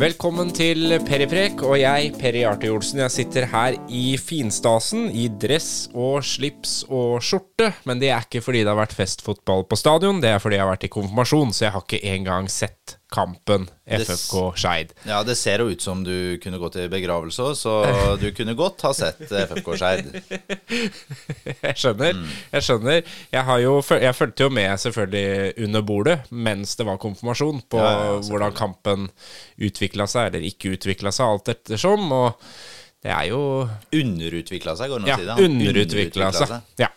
Velkommen til Periprek og jeg, Peri Arte Olsen. Jeg sitter her i finstasen i dress og slips og skjorte. Men det er ikke fordi det har vært festfotball på stadion, det er fordi jeg har vært i konfirmasjon, så jeg har ikke engang sett kampen FFK Skeid. Ja, det ser jo ut som du kunne gått i begravelse òg, så du kunne godt ha sett FFK Skeid. jeg skjønner. Jeg skjønner. Jeg, har jo, jeg fulgte jo med selvfølgelig under bordet mens det var konfirmasjon, på Ja, ja, hvordan kampen utvikla seg eller ikke utvikla seg, alt ettersom. Og det er jo Underutvikla seg, går det an Ja, å si det? Han underutvikla seg. Ja.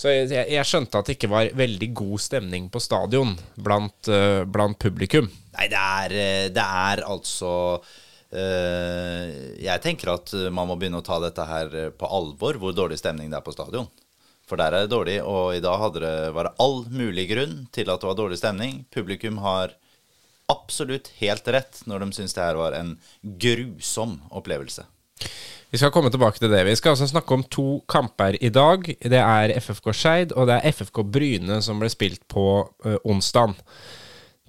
Så jeg, jeg- skjønte at det ikke var veldig god stemning på stadion blant, eh, blant publikum. Nei, det er, eh, det er altså eh, Jeg tenker at man må begynne å ta dette her på alvor, hvor dårlig stemning det er på stadion. For der er det dårlig, og i dag det, var det all mulig grunn til at det var dårlig stemning. Publikum har absolutt helt rett når de syns det her var en grusom opplevelse. Vi skal komme tilbake til det. Vi skal altså snakke om to kamper i dag. Det er FFK Skeid og det er FFK Bryne som ble spilt på uh, onsdag.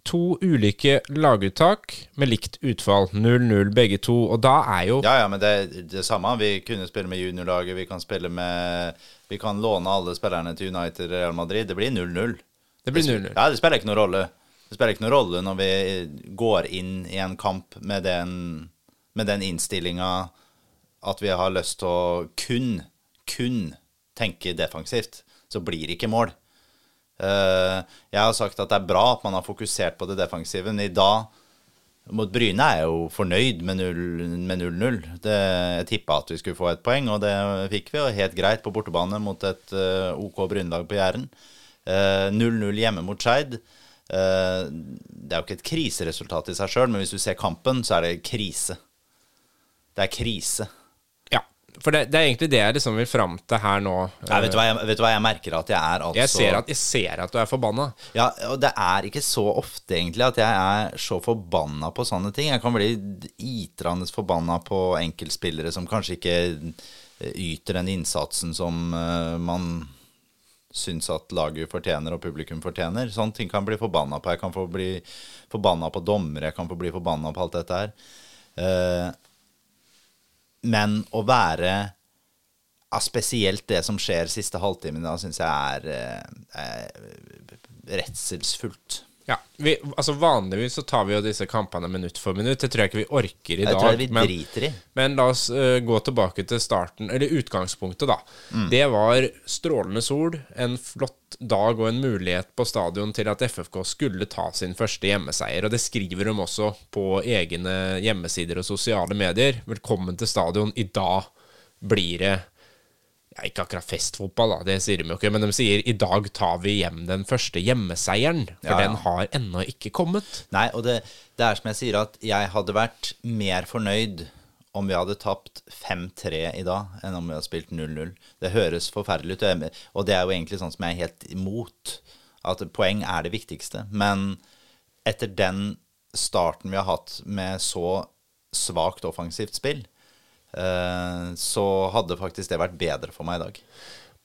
To ulike laguttak med likt utfall. 0-0 begge to. Og da er jo Ja, ja, men det er det samme. Vi kunne spille med juniorlaget, vi kan spille med Vi kan låne alle spillerne til United Real Madrid. Det blir 0-0. Det blir 0-0. Ja, det spiller ikke noen rolle. Det spiller ikke noen rolle når vi går inn i en kamp med den, med den innstillinga at vi har lyst til å kun, kun tenke defensivt. Så blir det ikke mål. Eh, jeg har sagt at det er bra at man har fokusert på det defensive, men i dag mot Bryne er jeg jo fornøyd med 0 med 0-0. Jeg tippa at vi skulle få et poeng, og det fikk vi. Og helt greit på bortebane mot et eh, OK Brynelag på Jæren. Eh, 0-0 hjemme mot Skeid. Eh, det er jo ikke et kriseresultat i seg sjøl, men hvis du ser kampen, så er det krise. Det er krise. For det, det er egentlig det jeg liksom vil fram til her nå. Nei, vet, du hva jeg, vet du hva jeg merker? At jeg er altså Jeg ser at, jeg ser at du er forbanna. Ja, og det er ikke så ofte egentlig at jeg er så forbanna på sånne ting. Jeg kan bli itrende forbanna på enkeltspillere som kanskje ikke eh, yter den innsatsen som eh, man syns at laget fortjener og publikum fortjener. Sånne ting kan jeg bli forbanna på. Jeg kan få bli forbanna på dommere, jeg kan få bli forbanna på alt dette her. Eh, men å være ja, Spesielt det som skjer siste halvtimen, da syns jeg er, eh, er redselsfullt. Ja, vi, altså Vanligvis så tar vi jo disse kampene minutt for minutt. Det tror jeg ikke vi orker i Jeg dag. tror jeg vi men- driter i. Men la oss uh, gå tilbake til starten, eller utgangspunktet, da. Mm. Det var strålende sol, en flott dag og en mulighet på stadion til at FFK skulle ta sin første hjemmeseier. Og det skriver de også på egne hjemmesider og sosiale medier. Velkommen til stadion. I dag blir det ja, Ikke akkurat festfotball, da, det sier de jo ikke, men de sier i dag tar vi hjem den første hjemmeseieren. For Ja, ja. den har ennå ikke kommet. Nei, og det, det er som jeg sier, at jeg hadde vært mer fornøyd om vi hadde tapt 5-3 i dag, enn om vi hadde spilt 0-0. Det høres forferdelig ut, og det er jo egentlig sånn som jeg er helt imot. At poeng er det viktigste. Men etter den starten vi har hatt med så svakt offensivt spill, så hadde faktisk det vært bedre for meg i dag.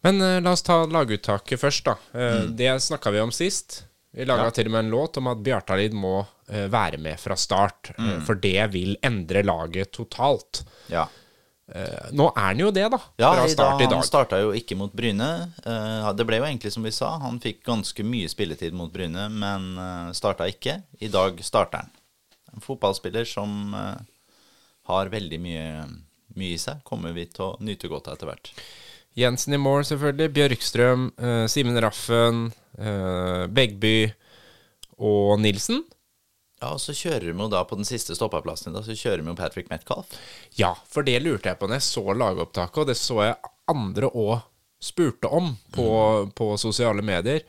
Men uh, la oss ta laguttaket først, da. Eh, Det snakka vi om sist. Vi laga til og med en låt om at Bjartalid må uh, være med fra start. Mm. for det vil endre laget totalt. Ja. Eh, nå er han jo det, da. Ja, fra start i dag. han starta jo ikke mot Bryne. Eh, det ble jo egentlig som vi sa, han fikk ganske mye spilletid mot Bryne, men uh, starta ikke. I dag starter han. En fotballspiller som eh, har veldig mye, mye i seg, kommer vi til å nyte godt av etter hvert. Jensen i mål, selvfølgelig. Bjørkstrøm, eh, Simen Raffen, eh, Begby og Nilsen. Ja, og så kjører vi jo da på den siste stoppeplassen i dag, så kjører vi jo Patrick Metcalf. Ja, for det lurte jeg på når jeg så lagopptaket, og det så jeg andre òg spurte om på, på sosiale medier.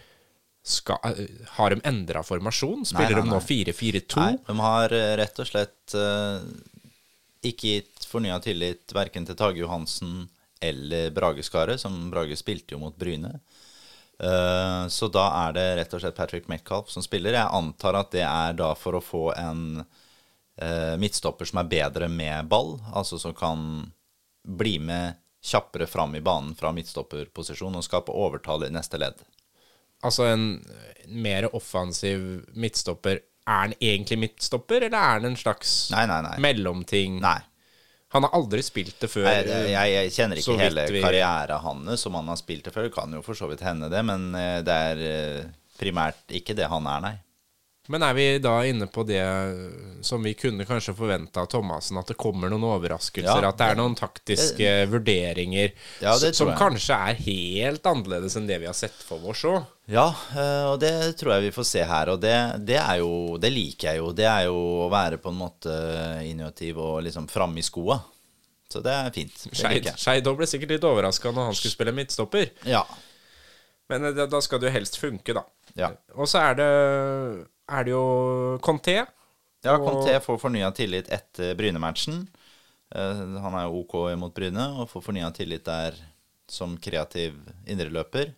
Skal, eh, har de endra formasjon? Spiller Nei, nei, de nå 4-4-2? Nei, de har eh, rett og slett eh, ikke gitt fornya tillit verken til Tage Johansen eller Brage Skaret, som Brage spilte jo mot Bryne. Eh, så da er det rett og slett Patrick Metcalf som spiller. Jeg antar at det er da for å få en eh, midtstopper som er bedre med ball, altså som kan bli med kjappere fram i banen fra midtstopperposisjon og skape overtall i neste ledd. Altså en mer offensiv midtstopper Er han egentlig midtstopper, eller er han en slags Nei, nei, nei. mellomting? Nei. Han har aldri spilt det før. Jeg, jeg, jeg kjenner ikke hele vi- karrieren hans som han har spilt det før. Det kan jo for så vidt hende, det, men eh, det er eh, primært ikke det han er, nei. Men er vi da inne på det som vi kunne kanskje forvente av Thomassen, at det kommer noen overraskelser? Ja, at det er noen taktiske vurderinger Ja, som kanskje er helt annerledes enn det vi har sett for oss òg? Ja, eh, og det tror jeg vi får se her. Og det, det er jo Det liker jeg jo. Det er jo å være på en måte innovativ og liksom framme i skoa. Så det er fint. Det Skeid. Ble sikkert litt overraska når han skulle spille midtstopper. Ja. Men eh, da skal det jo helst funke, da. Ja. Og så er det, er det jo Conté. Ja, Conté får fornya tillit etter Bryne-matchen. Eh, han er jo OK mot Bryne og får fornya tillit der som kreativ indreløper.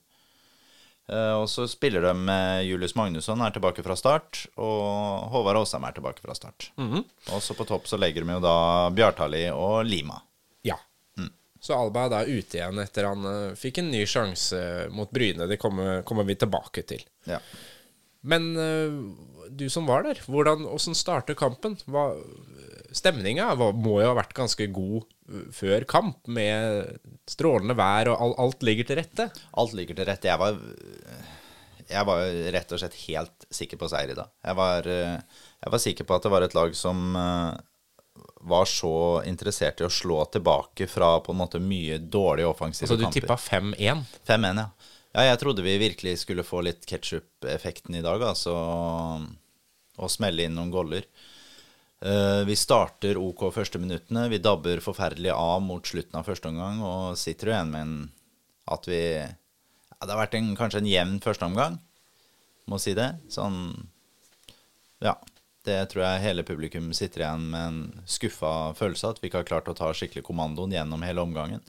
Eh, og så spiller de med Julius Magnusson er tilbake fra start, og Håvard Aasheim er tilbake fra start. Mhm. Og så på topp så legger de jo da Bjartali og Lima. Ja. Mm. Så Alba er da ute igjen etter han eh, fikk en ny sjanse mot Bryne. Det kommer, kommer vi tilbake til. Ja. Men eh, du som var der, hvordan, hvordan startet kampen? Hva, stemninga må jo ha vært ganske god eh, før kamp, med strålende vær og alt ligger til rette. Alt ligger til rette. Jeg var, jeg var rett og slett helt sikker på seier i dag. Jeg var, eh, jeg var sikker på at det var et lag som eh, var så interessert i å slå tilbake fra på en måte mye dårlige offensive Altså, du kamper. tippa 5-1. 5-1, ja. Ja, jeg trodde vi virkelig skulle få litt ketsjup-effekten i dag, altså. Og smelle inn noen goller. Eh, vi starter OK første minuttene. Vi dabber forferdelig av mot slutten av første omgang og sitter jo igjen med en at vi ja, Det har vært en, kanskje en jevn førsteomgang, må si det. Sånn Ja. Det tror jeg hele publikum sitter igjen med en skuffa følelse at vi ikke har klart å ta skikkelig kommandoen gjennom hele omgangen.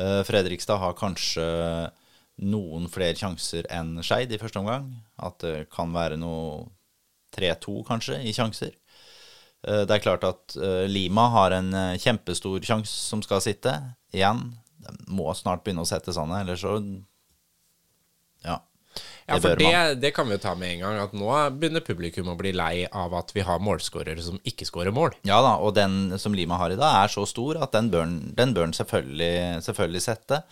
Eh, Fredrikstad har kanskje noen flere sjanser enn Skeid i første omgang. At det kan være noe 3-2 kanskje i sjanser. Eh, Det er klart at eh, Lima har en eh, kjempestor sjanse som skal sitte. Igjen, de må snart begynne å sette sånne, ellers så Ja. Ja, for det, det kan vi jo ta med en gang. At nå begynner publikum å bli lei av at vi har målskårere som ikke skårer mål. Ja da, og den som Lima har i dag, er så stor at den bør den selvfølgelig, selvfølgelig sette.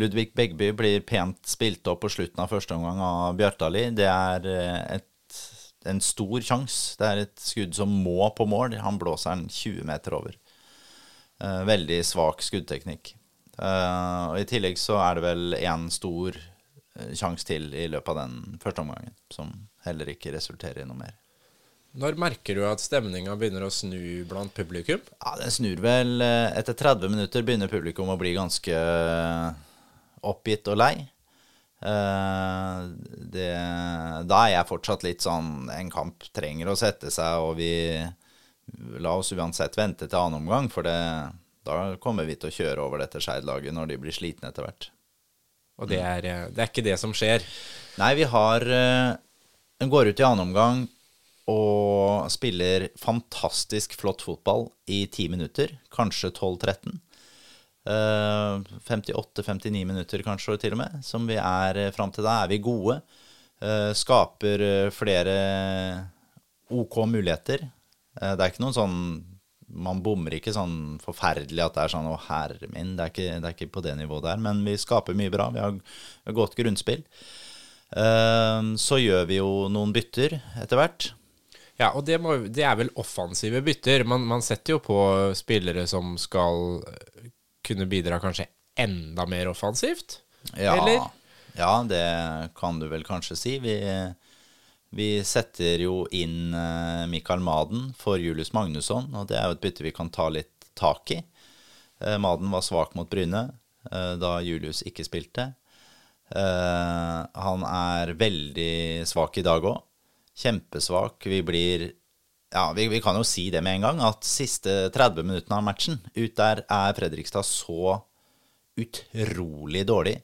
Ludvig Begby blir pent spilt opp på slutten av første omgang av Bjartali. Det er eh, et, en stor sjanse. Det er et skudd som må på mål. Han blåser den 20 meter over. Eh, veldig svak skuddteknikk. Eh, og I tillegg så er det vel én stor sjanse til i løpet av den første omgangen, som heller ikke resulterer i noe mer. Når merker du at stemninga begynner å snu blant publikum? Ja, den snur vel eh, Etter 30 minutter begynner publikum å bli ganske eh, oppgitt og lei. Eh, Det, da er jeg fortsatt litt sånn En kamp trenger å sette seg, og vi La oss uansett vente til annen omgang, for det, da kommer vi til å kjøre over dette Skeid-laget når de blir slitne etter hvert. Og det er, eh, det er ikke det som skjer. Nei, vi har eh, En går ut i annen omgang og spiller fantastisk flott fotball i ti minutter. Kanskje 12-13. Eh, 58-59 minutter kanskje til og med, som vi er fram til da. Er vi gode. Eh, skaper eh, flere OK muligheter. Eh, det er ikke noen sånn Man bommer ikke sånn forferdelig at det er sånn 'Å, herre min'. Det er ikke, det er ikke på det nivået der. Men vi skaper mye bra. Vi har, godt grunnspill. Eh, så gjør vi jo noen bytter etter hvert. Ja, og det, må, det er vel offensive bytter. Man, man setter jo på spillere som skal eh, kunne bidra kanskje enda mer offensivt. Ja, Eller? ja, det kan du vel kanskje si. Vi, vi setter jo inn eh, Mikael Maden for Julius Magnusson, og det er jo et bytte vi kan ta litt tak i. Eh, Maden var svak mot Bryne eh, da Julius ikke spilte. Han er veldig svak i dag òg. Kjempesvak. Vi blir Ja, vi, vi kan jo si det med en gang, at siste 30 minuttene av matchen, ut der er Fredrikstad så utrolig dårlig.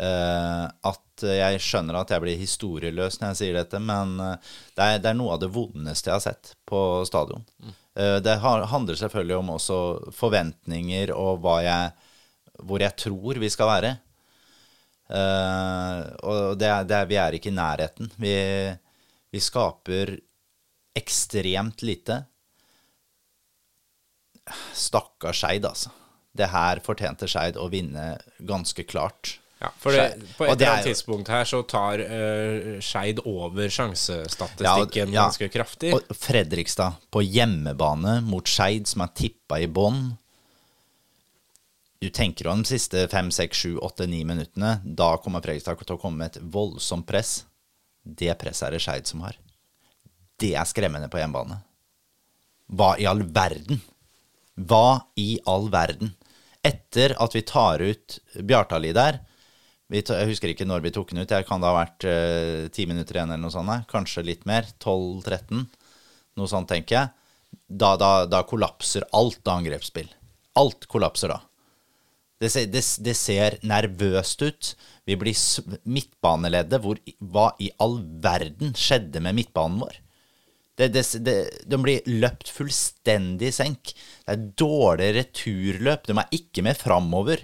Eh, at jeg skjønner at jeg blir historieløs når jeg sier dette, men eh, det, er, det er noe av det vondeste jeg har sett på stadion. Eh, det handler selvfølgelig om også forventninger og jeg, hvor jeg tror vi skal være. Og det det vi er ikke i nærheten. Vi, vi skaper ekstremt lite. Stakkars Skeid, altså. Det her fortjente Skeid å vinne ganske klart. Ja, for det, på et eller er annet tidspunkt her så tar uh, Skeid over sjansestatistikken Ja, ganske kraftig. Og Fredrikstad på hjemmebane mot Skeid, som er tippa i bånn. Du tenker om de siste fem, seks, sju, åtte, ni minuttene. Da kommer Fredrikstad til å komme med et voldsomt press. Det presset er det Skeid som har. Det er skremmende på hjemmebane. Hva i all verden? Hva i all verden? Etter at vi tar ut Bjartali der Jeg husker ikke når vi tok den ut. Jeg kan det ha vært eh, ti minutter igjen eller noe sånt. Kanskje litt mer. 12-13. Noe sånt, tenker jeg. Da, da, da kollapser alt av angrepsspill. Alt kollapser da. Det ser, det, det ser nervøst ut. Vi blir midtbaneleddet. Hvor, hva i all verden skjedde med midtbanen vår? Det, de blir løpt fullstendig i senk. Det er dårlig returløp. De er ikke med framover.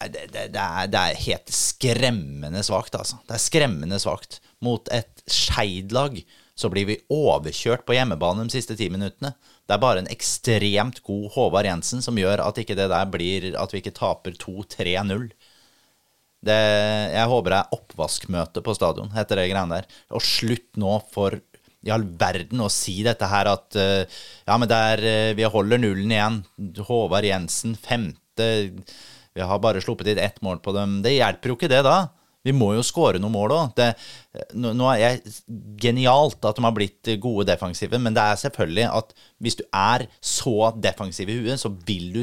Det, det, det, er, det er helt skremmende svakt, altså. Det er skremmende svakt. Mot et Skeid-lag så blir vi overkjørt på hjemmebane de siste ti minuttene. Det er bare en ekstremt god Håvard Jensen som gjør at ikke det der blir At vi ikke taper 2-3-0. Jeg håper det er oppvaskmøte på stadion etter det greiene der. Og slutt nå for i all verden å si dette her at eh, Ja, men der er eh, Vi holder nullen igjen. Håvard Jensen, femte Vi har bare sluppet inn ett mål på dem. Det hjelper jo ikke det, da. Vi må jo skåre noen mål òg. Nå er jeg genialt at de har blitt gode defensive, men det er selvfølgelig at hvis du er så defensiv i huet, så vil du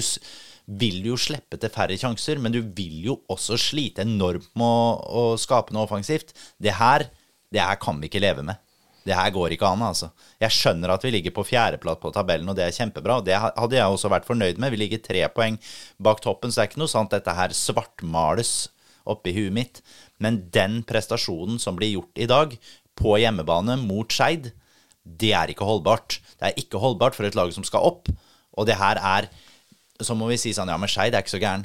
vil du jo slippe til færre sjanser, men du vil jo også slite enormt med å, å skape noe offensivt. Det her, det her kan vi ikke leve med. Det her går ikke an, altså. Jeg skjønner at vi ligger på fjerdeplass på tabellen, og det er kjempebra. og Det hadde jeg også vært fornøyd med. Vi ligger tre poeng bak toppen, så det er ikke noe sant dette her svartmales oppi huet mitt. Men den prestasjonen som blir gjort i dag, på hjemmebane mot Skeid, det er ikke holdbart. Det er ikke holdbart for et lag som skal opp. Og det her er Så må vi si sånn, ja, men Skeid er ikke så gæren.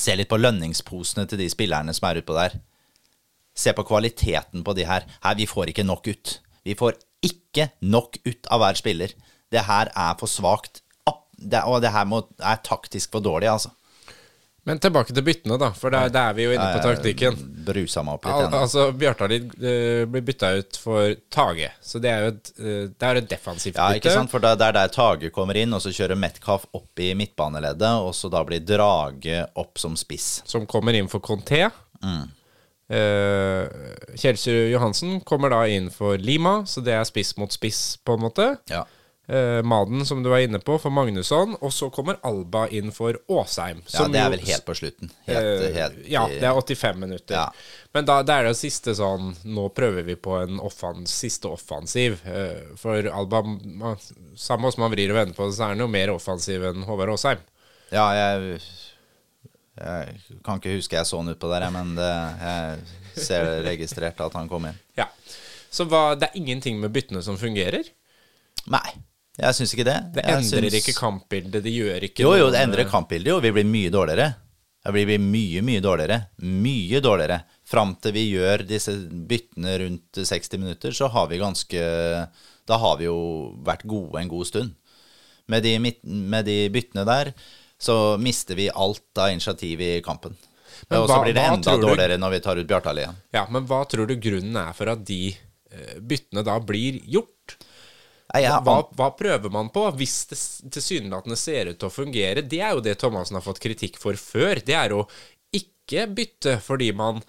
Se litt på lønningsposene til de spillerne som er utpå der. Se på kvaliteten på de her. Her, Vi får ikke nok ut. Vi får ikke nok ut av hver spiller. Det her er for svakt. Og det her må, er taktisk for dårlig, altså. Men tilbake til byttene, da. For der, der er vi jo inne på taktikken. Brusa meg opp litt Al igjen. altså, Bjartalid uh, blir bytta ut for Tage. Så det er jo et, eh, det er et defensivt Ja, ikke sant? For det er der Tage kommer inn, og så kjører Metcalf opp i midtbaneleddet, og så da blir Drage opp som spiss. Som kommer inn for Conté. Mm. Uh, Kjelsrud Johansen kommer da inn for Lima, så det er spiss mot spiss, på en måte. Ja. Eh, Maden, som du var inne på, for Magnusson. Og så kommer Alba inn for Åsheim. Ja, det er vel helt på slutten. Helt, Eh, helt, ja, det er 85 minutter. Ja. Men da det er det siste sånn Nå prøver vi på en offens, siste offensiv. Eh, For Alba Samme som man vrir og vender på det, så er han jo mer offensiv enn Håvard Åsheim. Ja, jeg, jeg kan ikke huske jeg så han utpå der, men det, jeg ser registrert at han kom inn. Ja. Så hva, det er ingenting med byttene som fungerer? Nei, jeg syns ikke det. Det endrer syns- ikke kampbildet, det gjør ikke Jo, jo, det endrer kampbildet jo. Vi blir mye dårligere. Vi blir mye, mye dårligere. Mye dårligere. Fram til vi gjør disse byttene rundt 60 minutter, så har vi ganske Da har vi jo vært gode en god stund. Med de, med de byttene der så mister vi alt av initiativ i kampen. Men Og så blir det enda dårligere du- når vi tar ut Bjartali igjen. Ja, men hva tror du grunnen er for at de eh, byttene da blir gjort? Nei, Hva, hva prøver man på hvis det tilsynelatende ser ut til å fungere? Det er jo det Thomassen har fått kritikk for før. Det er å ikke bytte fordi man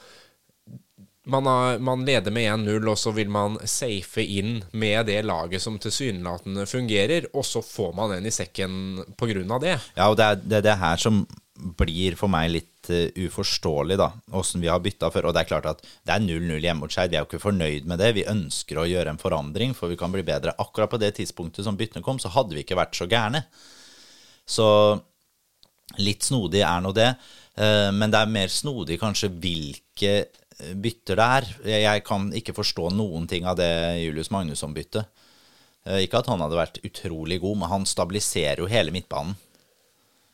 man, har, man leder med 1-0, og så vil man safe inn med det laget som tilsynelatende fungerer, og så får man den i sekken av det. Ja, og det er det, det her som blir for meg litt uh, uforståelig, da. Åssen vi har bytta før. Og det er klart at det er 0-0 hjemme mot Skeid. Vi er jo ikke fornøyd med det. Vi ønsker å gjøre en forandring, for vi kan bli bedre. Akkurat på det tidspunktet som byttene kom, så hadde vi ikke vært så gærne. Så litt snodig er nå det. Uh, Men det er mer snodig kanskje hvilke bytter der. er. Jeg kan ikke forstå noen ting av det Julius Magnusson-byttet. Eh, Ikke at han hadde vært utrolig god, men han stabiliserer jo hele midtbanen.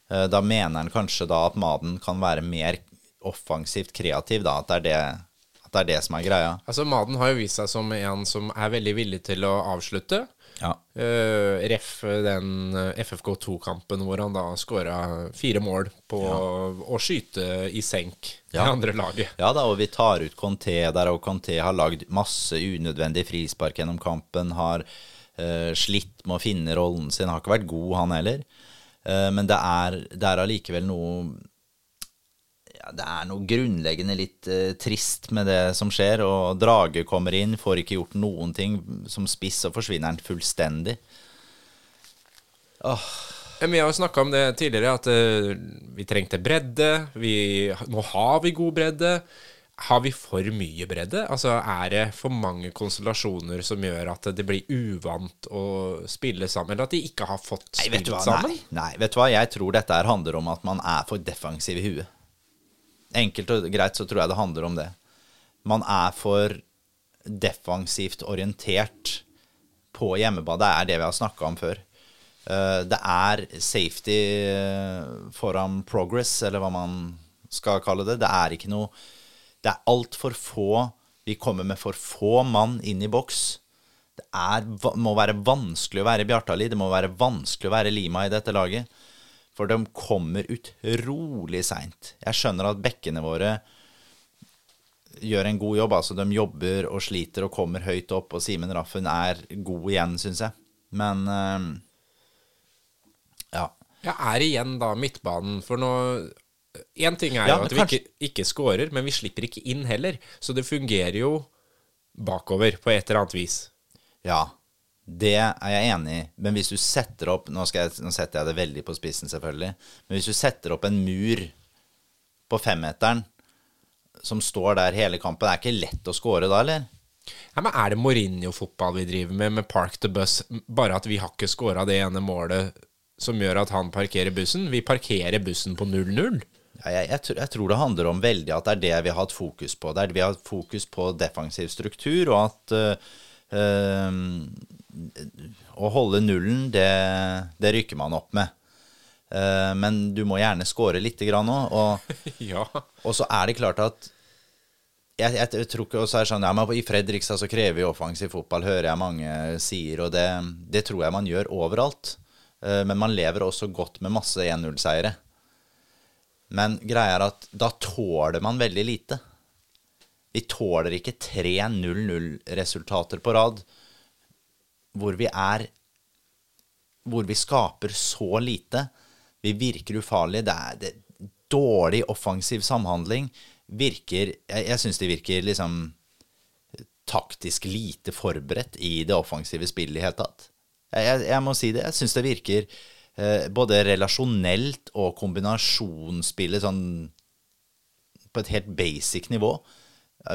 Eh, Da mener han kanskje da at Maden kan være mer offensivt kreativ, da. At det er det, det er det som er greia. Altså, Maden har jo vist seg som en som er veldig villig til å avslutte. Ja. Uh, ref den eh, FFK2-kampen hvor han da skåra fire mål på å skyte i senk Ja. det andre laget. Ja da, og vi tar ut Conté der, og Conté har lagd masse unødvendig frispark gjennom kampen. Har uh, slitt med å finne rollen sin. Har ikke vært god, han heller. Uh, men det det er allikevel noe ja, Det er noe grunnleggende litt eh, trist med det som skjer. Og Drage kommer inn, får ikke gjort noen ting som spiss, og forsvinner han fullstendig. Åh. Vi har jo snakka om det tidligere, at eh, vi trengte bredde. Vi, nå har vi god bredde. Har vi for mye bredde? Altså, Er det for mange konstellasjoner som gjør at det blir uvant å spille sammen? Eller at de ikke har fått spilt sammen? Nei, nei, vet du hva? Jeg tror dette handler om at man er for defensiv i huet. Enkelt og greit så tror jeg det handler om det. Man er for defensivt orientert på hjemmebane. Det er det vi har snakka om før. Eh, Det er safety eh, foran progress, eller hva man skal kalle det. Det er ikke noe Det er altfor få Vi kommer med for få mann inn i boks. Det er, må være vanskelig å være Bjartali. Det må være vanskelig å være Lima i dette laget. For de kommer utrolig seint. Jeg skjønner at bekkene våre gjør en god jobb. Altså, de jobber og sliter og kommer høyt opp, og Simen Raffen er god igjen, syns jeg. Men eh, ja. Ja, er igjen da midtbanen. For nå Én ting er Ja, jo at at vi ikke, ikke scorer, men vi slipper ikke inn heller. Så det fungerer jo bakover på et eller annet vis. Ja, det er jeg enig i. Men hvis du setter opp Nå, skal jeg, nå setter jeg det veldig på spissen, selvfølgelig. Men hvis du setter opp en mur på femmeteren som står der hele kampen, det er ikke lett å score da, eller? Ja, men Er det Mourinho-fotball vi driver med, med park the bus? Bare at vi har ikke scora det ene målet som gjør at han parkerer bussen? Vi parkerer bussen på 0-0. Ja, jeg, jeg, tror- jeg tror det handler om veldig at det er det vi har hatt fokus på. Det er det vi har hatt fokus på defensiv struktur, og at øh, eh, Å holde nullen, det, det rykker man opp med. Eh, men du må gjerne score lite grann òg. Og, Ja. og så er det klart at jeg, jeg, tror ikke også er sånn, ja, I Fredrikstad så krever vi offensiv fotball, hører jeg mange sier, og det, det tror jeg man gjør overalt. Eh, Men man lever også godt med masse 1-0-seiere. Men greia er at da tåler man veldig lite. Vi tåler ikke tre 0-0-resultater på rad hvor vi er Hvor vi skaper så lite. Vi virker ufarlige. Det er det, dårlig offensiv samhandling. Virker Jeg, jeg syns de virker liksom taktisk lite forberedt i det offensive spillet i det hele tatt. Jeg, jeg, jeg må si det. Jeg syns det virker eh, både relasjonelt og kombinasjonsspillet sånn på et helt basic nivå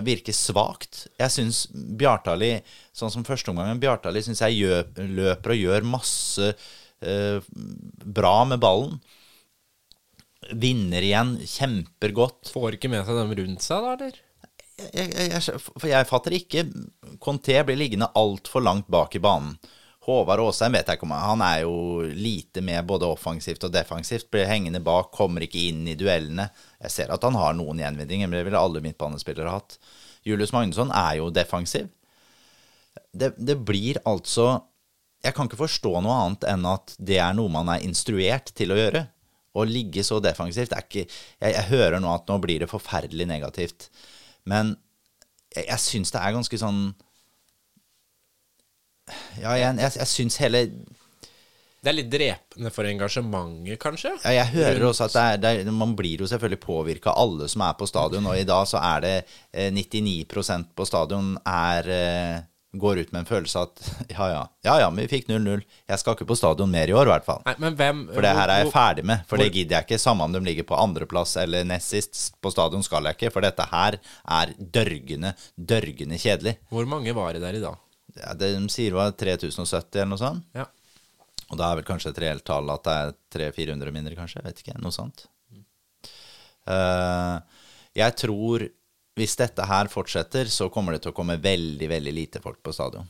virker svakt. Jeg syns Bjartali, sånn som førsteomgangen Bjartali, syns jeg gjør, løper og gjør masse eh, bra med ballen. Vinner igjen, kjemper godt. Får ikke med seg dem rundt seg, da, eller? Jeg, jeg, jeg, for jeg fatter ikke Conté blir liggende altfor langt bak i banen. Håvard Aasheim vet jeg ikke om Han er jo lite med både offensivt og defensivt. Blir hengende bak, kommer ikke inn i duellene. Jeg ser at han har noen gjenvinninger, men det ville alle midtbanespillere hatt. Julius Magnusson er jo defensiv. Det, det blir altså Jeg kan ikke forstå noe annet enn at det er noe man er instruert til å gjøre. Å ligge så defensivt er ikke jeg, jeg hører nå at nå blir det forferdelig negativt. Men jeg, jeg syns det er ganske sånn Ja, jeg, jeg, jeg syns hele Det er litt drepende for engasjementet, kanskje? ja, Jeg hører også at det er, det er, man blir jo selvfølgelig påvirka, alle som er på stadion. Og i dag så er det eh, 99% på stadion er eh, går ut med en følelse at ja, ja, ja, ja, men vi fikk 0-0. Jeg skal ikke på stadion mer i år, i hvert fall. Nei, men hvem For det her er jeg ferdig med. For det gidder jeg ikke. Samme om de ligger på andreplass eller nest sist. På stadion skal jeg ikke, for dette her er dørgende, dørgende kjedelig. Hvor mange var det der i dag? Ja, det de sier var 3070 eller noe sånt. Ja. Og da er vel kanskje et reelt tall at det er 300-400 mindre, kanskje. Jeg vet ikke. Noe sånt. Eh, jeg tror hvis dette her fortsetter, så kommer det til å komme veldig, veldig lite folk på stadion.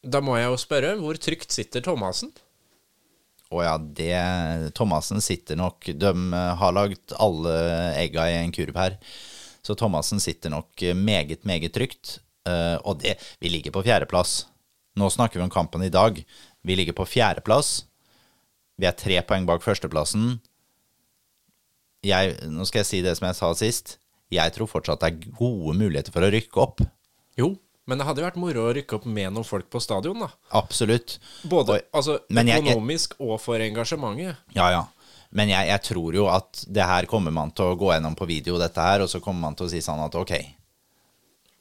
Da må jeg jo spørre, hvor trygt sitter Thomassen? Å ja, det Thomassen sitter nok De har lagd alle egga i en kurv her. Så Thomassen sitter nok meget, meget trygt. Eh, og det Vi ligger på fjerdeplass. Nå snakker vi om kampen i dag. Vi ligger på fjerdeplass. Vi er tre poeng bak førsteplassen. Jeg, nå skal jeg si det som jeg sa sist. Jeg tror fortsatt det er gode muligheter for å rykke opp. Jo, men det hadde jo vært moro å rykke opp med noen folk på stadion, da. Absolutt. Både altså, økonomisk jeg- jeg- og for engasjementet. Ja, ja. Men jeg, jeg tror jo at det her kommer man til å gå gjennom på video, dette her, og så kommer man til å si sånn at ok,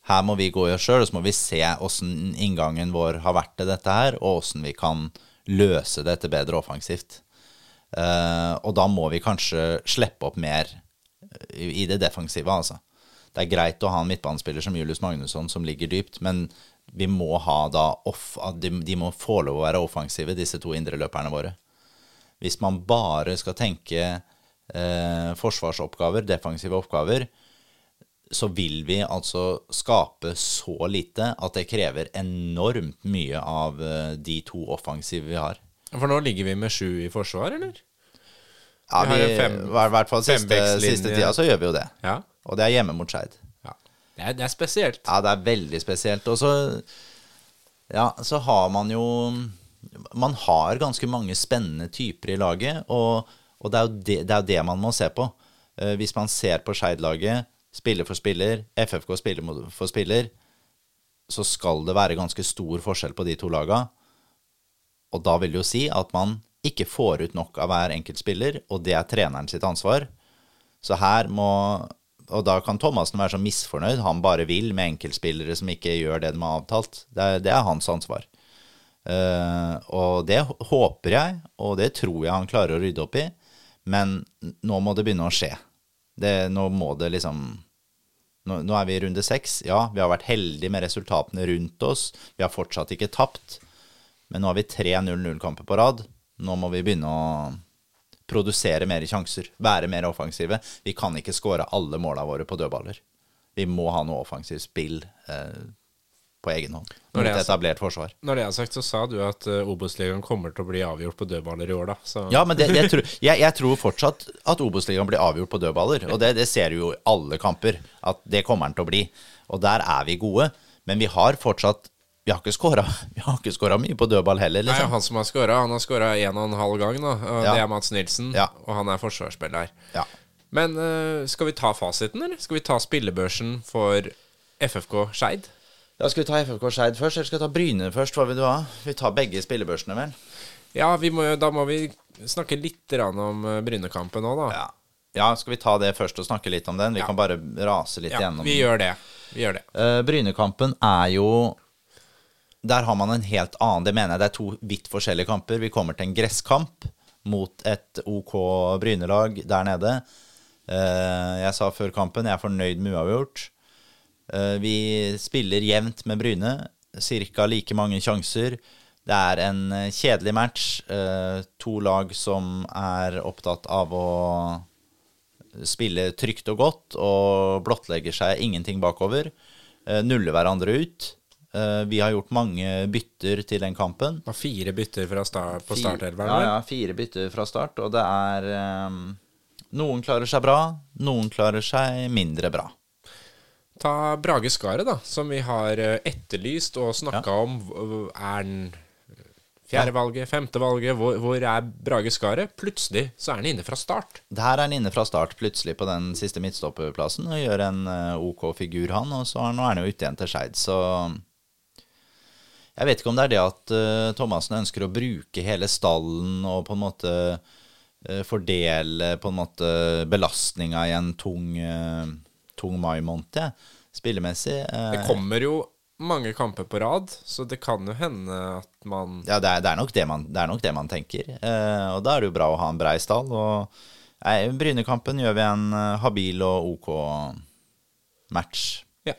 her må vi gå i oss sjøl, og så må vi se åssen inngangen vår har vært til dette her, og åssen vi kan løse dette bedre offensivt. Uh, og da må vi kanskje slippe opp mer i, i det defensive, altså. Det er greit å ha en midtbanespiller som Julius Magnusson som ligger dypt, men vi må ha da off, de, de må få lov å være offensive, disse to indreløperne våre. Hvis man bare skal tenke eh, forsvarsoppgaver, defensive oppgaver, så vil vi altså skape så lite at det krever enormt mye av eh, de to offensive vi har. For nå ligger vi med sju i forsvar, eller? Ja, Vi har vi, fem- I hvert fall siste, siste tida så gjør vi jo det. Ja. Og det er hjemme mot Skeid. ja. Det, er, det er spesielt. Ja, det er veldig spesielt. Og så Ja, så har man jo Man har ganske mange spennende typer i laget, og, og det, er det, det er jo det man må se på. Eh, hvis man ser på Skeid-laget, spiller for spiller, FFK spiller for spiller, så skal det være ganske stor forskjell på de to laga. Og da vil det jo si at man ikke får ut nok av hver enkelt spiller, og det er treneren sitt ansvar. Så her må Og da kan Thomassen være så misfornøyd han bare vil med enkeltspillere som ikke gjør det de har avtalt. Det er, det er hans ansvar. Uh, og det håper jeg, og det tror jeg han klarer å rydde opp i. Men nå må det begynne å skje. Det, nå må det liksom nå, nå er vi i runde seks. Ja, vi har vært heldige med resultatene rundt oss. Vi har fortsatt ikke tapt. Men nå har vi tre 0-0-kamper på rad. Nå må vi begynne å produsere mer sjanser, være mer offensive. Vi kan ikke skåre alle måla våre på dødballer. Vi må ha noe offensivt spill eh, på egen hånd Når mot det er etablert forsvar. Når det er sagt, så sa du at uh, Obos-ligaen kommer til å bli avgjort på dødballer i år, da. Så Ja, men det, jeg, tror, jeg, jeg tror fortsatt at Obos-ligaen blir avgjort på dødballer. Og det, det ser du jo i alle kamper, at det kommer den til å bli. Og der er vi gode. Men vi har fortsatt Vi har ikke skåra mye på dødball heller, Nei, liksom. han som har skåra, han har skåra en og en halv gang, da. Ja. Det er Mats Nilsen, Ja. og han er forsvarsspiller. Ja. Men uh, skal vi ta fasiten, eller? Skal vi ta spillebørsen for FFK Skeid? Da skal vi ta FFK Skeid først, eller skal vi ta Bryne først? Hva vil du ha? Vi tar begge spillebørsene, vel? Ja, vi må, da må vi snakke litt om uh, Brynekampen nå, da. Ja. ja, skal vi ta det først og snakke litt om den? Vi Ja. kan bare rase litt Ja, gjennom vi gjør det. Vi gjør det. Eh, Brynekampen er jo Der har man en helt annen Det mener jeg det er to vidt forskjellige kamper. Vi kommer til en gresskamp mot et OK Brynelag der nede. Uh, jeg sa før kampen jeg er fornøyd med uavgjort. Eh, vi spiller jevnt med Bryne. Ca. like mange sjanser. Det er en eh, kjedelig match. Eh, to lag som er opptatt av å spille trygt og godt og blottlegger seg ingenting bakover. Nuller hverandre ut. Vi har gjort mange bytter til den kampen. Og fire bytter fra start, på startelveren. Ja, ja, fire bytter fra start, og det er Noen klarer seg bra, noen klarer seg mindre bra. Ta Brage Skaret, da, som vi har eh, etterlyst og snakka om. V- Er den fjerdevalget, femtevalget? Hvor, hvor er Brage Skaret? Plutselig så er han inne fra start. Der er han inne fra start plutselig på den siste midtstopperplassen og gjør en eh, OK figur, han. Og så nå er han jo ute igjen til Skeid, så Jeg vet ikke om det er det at uh, Thomassen ønsker å bruke hele stallen og på en måte uh, fordele på en måte belastninga i en tung, uh, tung mai måned, spillemessig. eh, Det kommer jo mange kamper på rad, så det kan jo hende at man Ja, det er, det, er nok det, man, det er nok det man tenker. Eh, og da er det jo bra å ha en brei stall. Og nei, i Brynekampen gjør vi en eh, habil og OK match. Ja.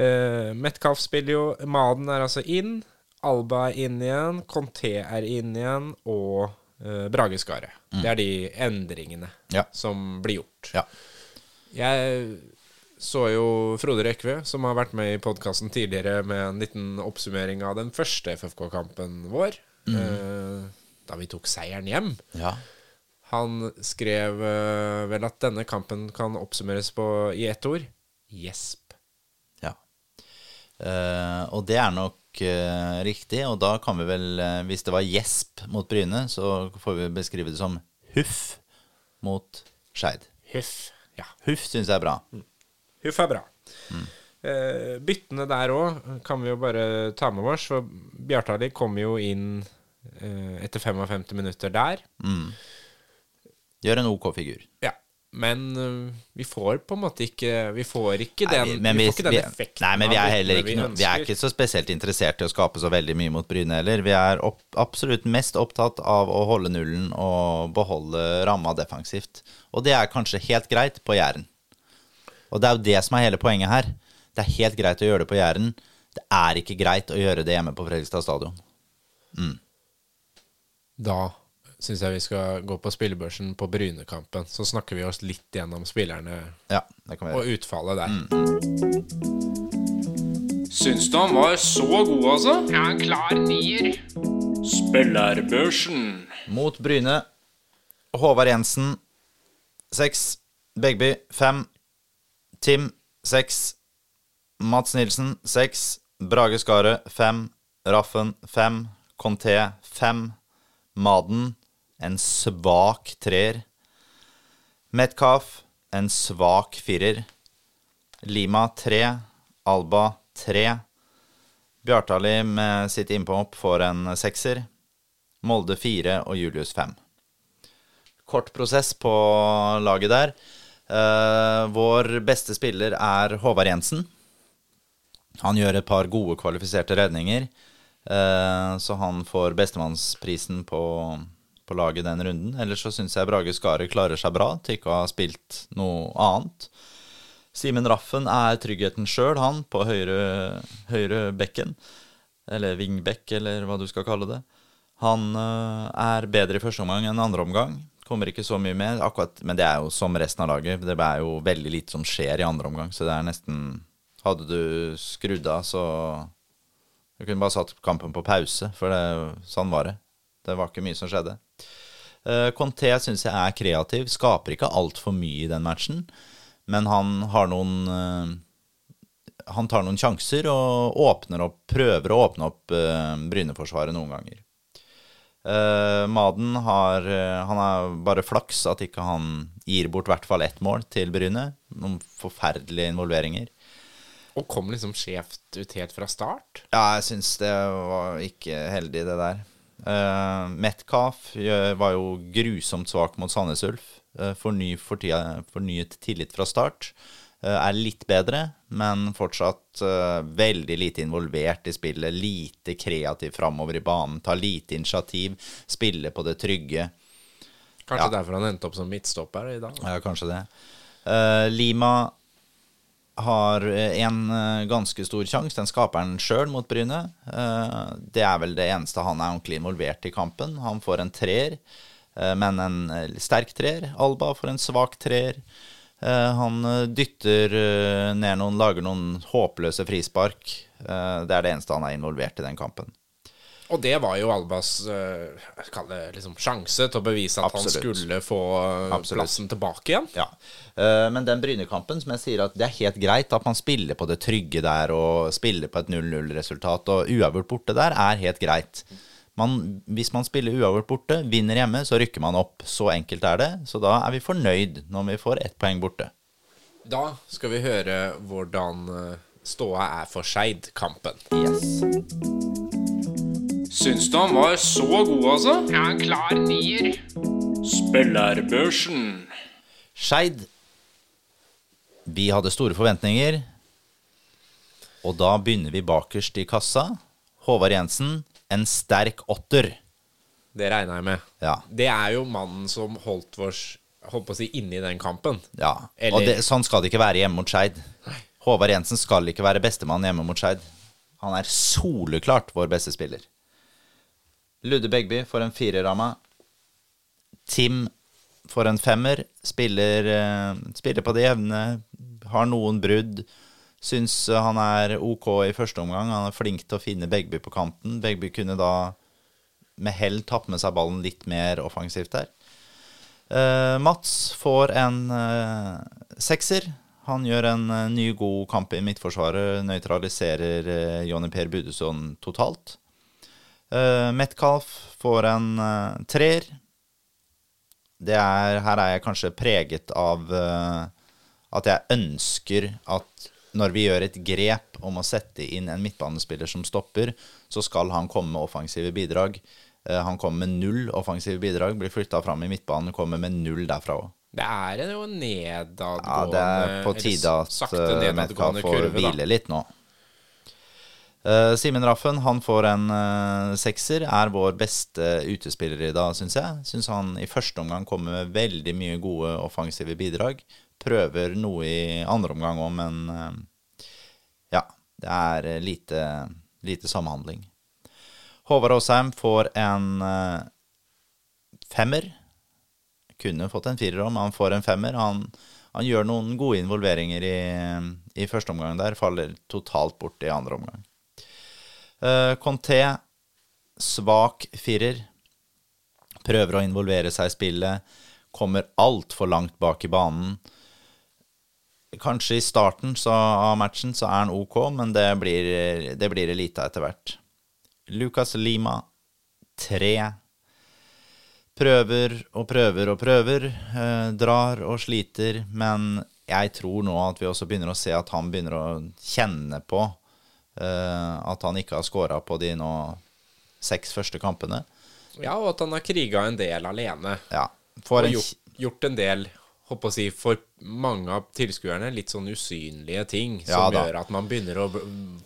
Eh, Metcalf spiller jo. Maden er altså inn. Alba er inn igjen. Conté er inn igjen. Og eh, Brage Skaret. Det er de endringene Ja. som blir gjort. Ja. Jeg så jo Frode Rekve, som har vært med i podkasten tidligere, med en liten oppsummering av den første FFK-kampen vår. eh, da vi tok seieren hjem. ja. Han skrev eh, vel at denne kampen kan oppsummeres på, i ett ord. Gjesp. Ja. Eh, og det er nok eh, riktig, og da kan vi vel, eh, hvis det var gjesp mot Bryne, så får vi beskrive det som huff mot Skeid. Huff. Ja. Huff syns jeg er bra. Huff er bra. Eh, byttene der òg kan vi jo bare ta med oss, for Bjartali kom jo inn eh, etter 55 minutter der. Gjør en OK figur. Ja. Men eh, vi får på en måte ikke Vi får ikke Nei, den, vi- vi vi- får ikke den effekten Nei, men vi er heller ikke, vi er ikke så spesielt interessert i å skape så veldig mye mot Bryne heller. Vi er opp, absolutt mest opptatt av å holde nullen og beholde ramma defensivt. Og det er kanskje helt greit på Jæren. Og det er jo det som er hele poenget her. Det er helt greit å gjøre det på Jæren. Det er ikke greit å gjøre det hjemme på Fredrikstad stadion. Da syns jeg vi skal gå på spillebørsen på Brynekampen. Så snakker vi oss litt gjennom spillerne Ja, det kan vi og utfallet der. Syns du han var så god, altså? Ja, en klar nier. Spillerbørsen. Mot Bryne. Håvard Jensen, seks. Begby, fem. Tim, seks. Mats Nilsen, seks. Brage Skaret, fem. Raffen, fem. Conté, fem. Maden, en svak treer. Metcalf, en svak firer. Lima, tre. Alba, tre. Bjartali med sitt innpåhopp får en sekser. Molde fire og Julius fem. Kort prosess på laget der. Eh, vår beste spiller er Håvard Jensen. Han gjør et par gode kvalifiserte redninger, eh, så han får bestemannsprisen på, på laget den runden. Ellers så syns jeg Brage Skare klarer seg bra til ikke å ha spilt noe annet. Simen Raffen er tryggheten sjøl, han, på høyre, høyre bekken. Eller vingbekk, eller hva du skal kalle det. Han øh, er bedre i første omgang enn andre omgang. Kommer ikke så mye med, akkurat, men det er jo som resten av laget. Det er jo veldig lite som skjer i andre omgang, så det er nesten Hadde du skrudd av, så Du kunne bare satt kampen på pause, for det, sånn var det. Det var ikke mye som skjedde. Uh, Conté syns jeg er kreativ. Skaper ikke altfor mye i den matchen, men han har noen uh, Han tar noen sjanser og åpner opp, prøver å åpne opp uh, Bryneforsvaret noen ganger. Eh, Maden har eh, Han har bare flaks at ikke han gir bort i hvert fall ett mål til Bryne. Noen forferdelige involveringer. Og kom liksom skjevt ut helt fra start. Ja, jeg syns det var ikke heldig, det der. Uh, Metcalf var jo grusomt svak mot Sandnes Ulf. Uh, forny, fornyet tillit fra start. Eh, er litt bedre, men fortsatt uh, veldig lite involvert i spillet. Lite kreativ framover i banen. Tar lite initiativ. Spiller på det trygge. Kanskje Ja. derfor han endte opp som midtstopper i dag. Ja, kanskje det. Uh, Lima har en uh, ganske stor sjanse. Den skaper han sjøl mot Bryne. Det er vel det eneste han er ordentlig involvert i kampen. Han får en treer, men en sterk treer. Alba får en svak treer. Eh, han eh, dytter eh, ned noen, lager noen håpløse frispark. Det er det eneste han er involvert i den kampen. Og det var jo Albas det liksom sjanse til å bevise at Absolutt. han skulle få Absolutt. plassen tilbake igjen. Ja, Men den Bryne-kampen, som jeg sier at det er helt greit at man spiller på det trygge der og spiller på et 0-0-resultat, og uavgjort borte der er helt greit. Man, hvis man spiller uavgjort borte, vinner hjemme, så rykker man opp. Så enkelt er det. Så da er vi fornøyd når vi får ett poeng borte. Da skal vi høre hvordan eh, ståa er for Skeid-kampen. Yes. Syns du han var så god, altså? Ja, en klar nier. Spillerbørsen. Skeid. Vi hadde store forventninger. Og da begynner vi bakerst i kassa. Håvard Jensen, en sterk åtter. Det regner jeg med. Ja. Det er jo mannen som holdt vårs Holdt på å si inni den kampen. Ja, Eller- og det, sånn skal det ikke være hjemme mot Skeid. Håvard Jensen skal ikke være bestemann hjemme mot Skeid. Han er soleklart vår beste spiller. Ludde Begby får en firerramme. Tim får en femmer. Spiller, eh, spiller på det jevne. Har noen brudd. Syns eh, han er OK i første omgang. Han er flink til å finne Begby på kanten. Begby kunne da med hell tatt med seg ballen litt mer offensivt der. Uh, Mats får en uh, sekser. Han gjør en uh, ny, god kamp i midtforsvaret. Nøytraliserer uh, Jonny Per Budusson totalt. Uh, Metcalf får en uh, treer. Er, her er jeg kanskje preget av at jeg ønsker at når vi gjør et grep om å sette inn en midtbanespiller som stopper, så skal han komme med offensive bidrag. Han kommer med null offensive bidrag, blir flytta fram i midtbanen, kommer med null derfra òg. Det er jo nedadgående Ja, det er på tide at uh, Metcalf får kurve, hvile litt nå. Uh, Simen Raffen han får en uh, sekser. Er vår beste utespiller i dag, syns jeg. Syns han i første omgang kommer med veldig mye gode offensive bidrag. Prøver noe i andre omgang òg, men uh, ja. Det er lite, lite samhandling. Håvard Aasheim får en femmer kunne fått en firer men han får en femmer. Han, han, gjør noen gode involveringer i, i, første omgang der. Faller totalt bort i andre omgang. Uh, Conté, svak firer. Prøver å involvere seg i spillet. Kommer altfor langt bak i banen. Kanskje i starten så, av matchen så er han OK, men det blir, det blir elite etter hvert. Lucas Lima, tre prøver og prøver og prøver. Eh, drar og sliter. Men jeg tror nå at vi også begynner å se at han begynner å kjenne på eh, at han ikke har scora på de nå seks første kampene. Ja, og at han har kriga en del alene. Ja, og gjort, gjort en del håper å si, for mange av tilskuerne litt sånn usynlige ting som ja, gjør at man begynner å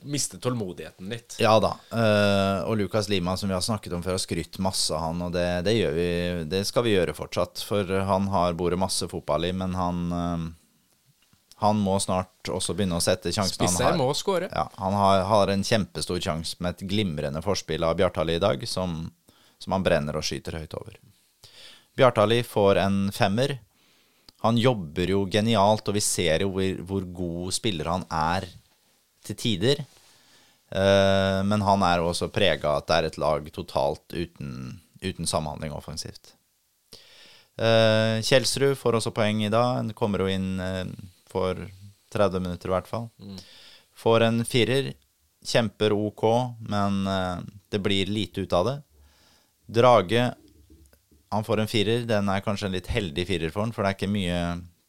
miste tålmodigheten litt. Ja da. Uh, og Lukas Lima, som vi har snakket om før, har skrytt masse av han, og det, det, gjør vi, det skal vi gjøre fortsatt. For han har boret masse fotball i, men han uh, han må snart også begynne å sette sjansen Spisser han har. må skåre. Ja, han har, har en kjempestor sjanse med et glimrende forspill av Bjartali i dag, som, som han brenner og skyter høyt over. Bjartali får en femmer. Han jobber jo genialt, og vi ser jo hvor, hvor god spiller han er til tider. Uh, men han er også prega at det er et lag totalt uten, uten samhandling offensivt. Uh, Kjelsrud får også poeng i dag. Han kommer jo inn uh, for 30 minutter i hvert fall. Mm. Får en firer. Kjemper OK, men det blir lite ut av det. Drage han får en firer. Den er kanskje en litt heldig firer for han, for det er ikke mye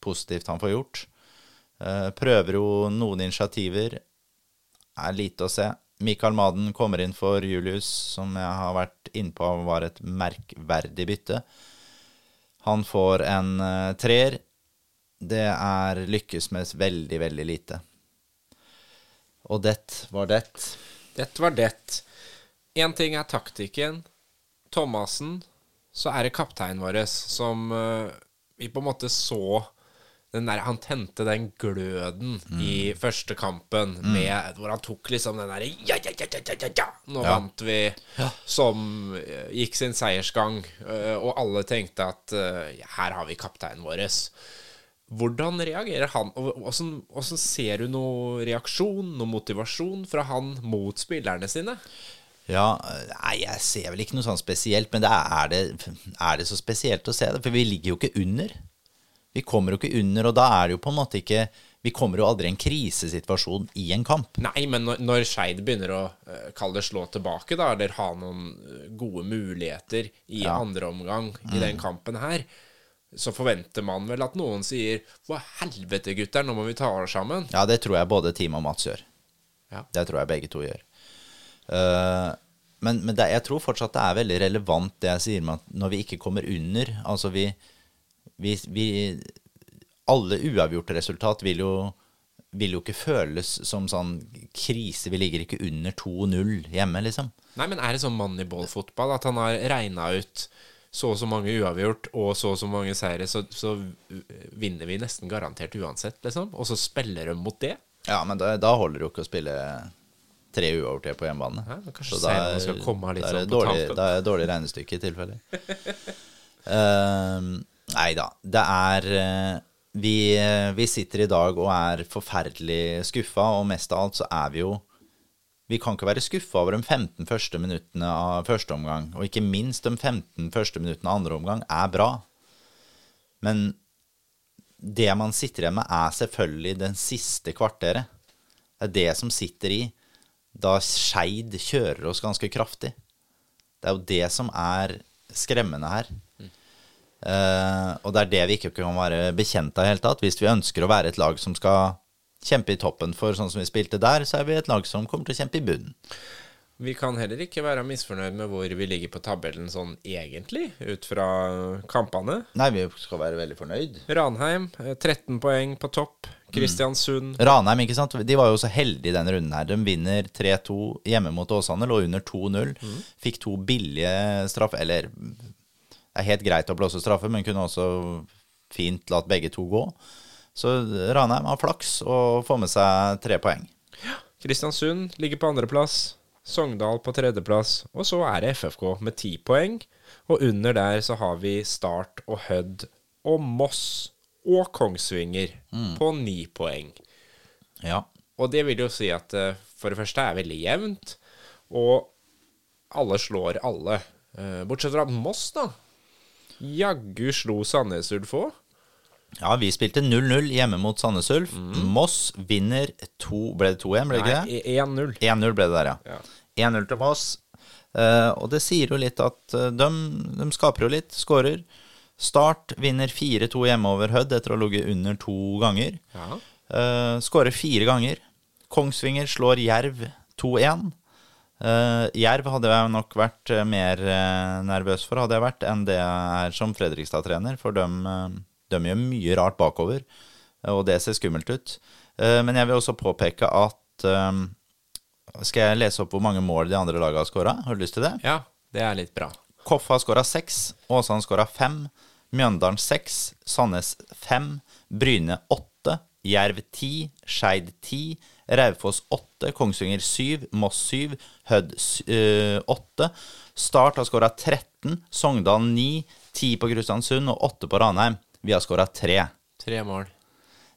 positivt han får gjort. Uh, prøver jo noen initiativer. Er lite å se. Mikael Maden kommer inn for Julius, som jeg har vært innpå var et merkverdig bytte. Han får en uh, treer. Det er lykkes med veldig, veldig lite. Og det var det. Det var det. Én ting er taktikken. Thomassen så er det kapteinen vår som uh, vi på en måte så der, Han tente den gløden mm. i første kampen mm. med, hvor han tok liksom den derre ja, ja, ja, ja, ja, ja, Nå ja. vant vi. Som uh, gikk sin seiersgang. Uh, og alle tenkte at her har vi kapteinen vår. Hvordan reagerer han? Hvordan ser du noe reaksjon, noe motivasjon fra han mot spillerne sine? Ja, nei, jeg ser vel ikke noe sånn spesielt, men det er, det, er, det, så spesielt å se det? For vi ligger jo ikke under. Vi kommer jo ikke under, og da er det jo på en måte ikke Vi kommer jo aldri i en krisesituasjon i en kamp. Nei, men når, når Skeid begynner å uh, kalle det slå tilbake, da, eller ha noen eh, gode muligheter i ja. andre omgang i mm. den kampen her, så forventer man vel at noen sier 'Hva helvete, gutter, nå må vi ta oss sammen'. Ja, det tror jeg både Team og Mats gjør. Ja. Det tror jeg begge to gjør. Uh, men, men det, jeg tror fortsatt det er veldig relevant det jeg sier med at når vi ikke kommer under Altså vi, vi, vi Alle uavgjorte resultat vil jo, vil jo ikke føles som sånn krise. Vi ligger ikke under 2-0 hjemme, liksom. Nei, men er det sånn moneyball-fotball at han har regna ut så og så mange uavgjort og så og så mange seire, så, så, vinner vi nesten garantert uansett, liksom? Og så spiller de mot det? Ja, men da, da holder det jo ikke å spille tre uavgjorte på hjemmebane. Ja, så da er, skal komme litt sånn på dårlig. Er det dårlig regnestykke i tilfelle. uh, nei da. Det er uh, vi, vi, sitter i dag og er forferdelig skuffa, og mest av alt så er vi jo Vi kan ikke være skuffa over de 15 første minuttene av første omgang, og ikke minst de 15 første minuttene av andre omgang er bra. Men det man sitter igjen med, er selvfølgelig den siste kvarteret. Det er det som sitter i da Skeid kjører oss ganske kraftig. Det er jo det som er skremmende her. Uh, og det er det vi ikke kan være bekjent av i hele tatt. Hvis vi ønsker å være et lag som skal kjempe i toppen for sånn som vi spilte der, så er vi et lag som kommer til å kjempe i bunnen. Vi kan heller ikke være misfornøyd med hvor vi ligger på tabellen sånn egentlig, ut fra kampene. Nei, vi skal være veldig fornøyd. Ranheim, eh, 13 poeng på topp. Kristiansund Ranheim, ikke sant. De var jo så heldige denne runden her. De vinner 3-2 hjemme mot Åsane, lå under 2-0. Fikk to billige straffer Eller det er helt greit å blåse straffe, men kunne også fint latt begge to gå. Så Ranheim har flaks og får med seg tre poeng. Kristiansund ligger på andreplass. Sogndal på tredjeplass. Og så er det FFK med ti poeng. Og under der så har vi Start og Hødd og Moss og Kongsvinger på ni poeng. Ja. Og det vil jo si at eh, for det første er det veldig jevnt, og alle slår alle. Eh, Bortsett fra Moss, da. Jaggu slo Sandnes Ulf òg. Ja, vi spilte 0-0 hjemme mot Sandnes Ulf. Moss vinner 2 Ble det 2-1, ble det ikke det? 1-0. 1-0 ble det der, ja. Ja. 1-0 til Moss. Eh, og det sier jo litt at eh, de, de skaper jo litt, skårer. Start vinner 4-2 hjemme over Hødd etter å ha ligget under to ganger. Ja. Uh, skårer fire ganger. Kongsvinger slår Jerv 2-1. Uh, Jerv hadde jeg nok vært eh, mer uh, nervøs for, hadde jeg vært, enn det jeg er som Fredrikstad-trener. For de, gjør mye rart bakover, og det ser skummelt ut. Eh, men jeg vil også påpeke at eh, Skal jeg lese opp hvor mange mål de andre lagene har skåra? Har du lyst til det? ja, det er litt bra. Koffa har skåra seks, Åsane skåra fem, Mjøndalen seks, Sandnes fem, Bryne åtte, Jerv ti, Skeid ti, Raufoss åtte, Kongsvinger syv, Moss syv, Hødd øh, åtte. Start har skåra 13, Sogndal 9, 10 på Kristiansund og 8 på Ranheim. Vi har skåra tre. Tre mål.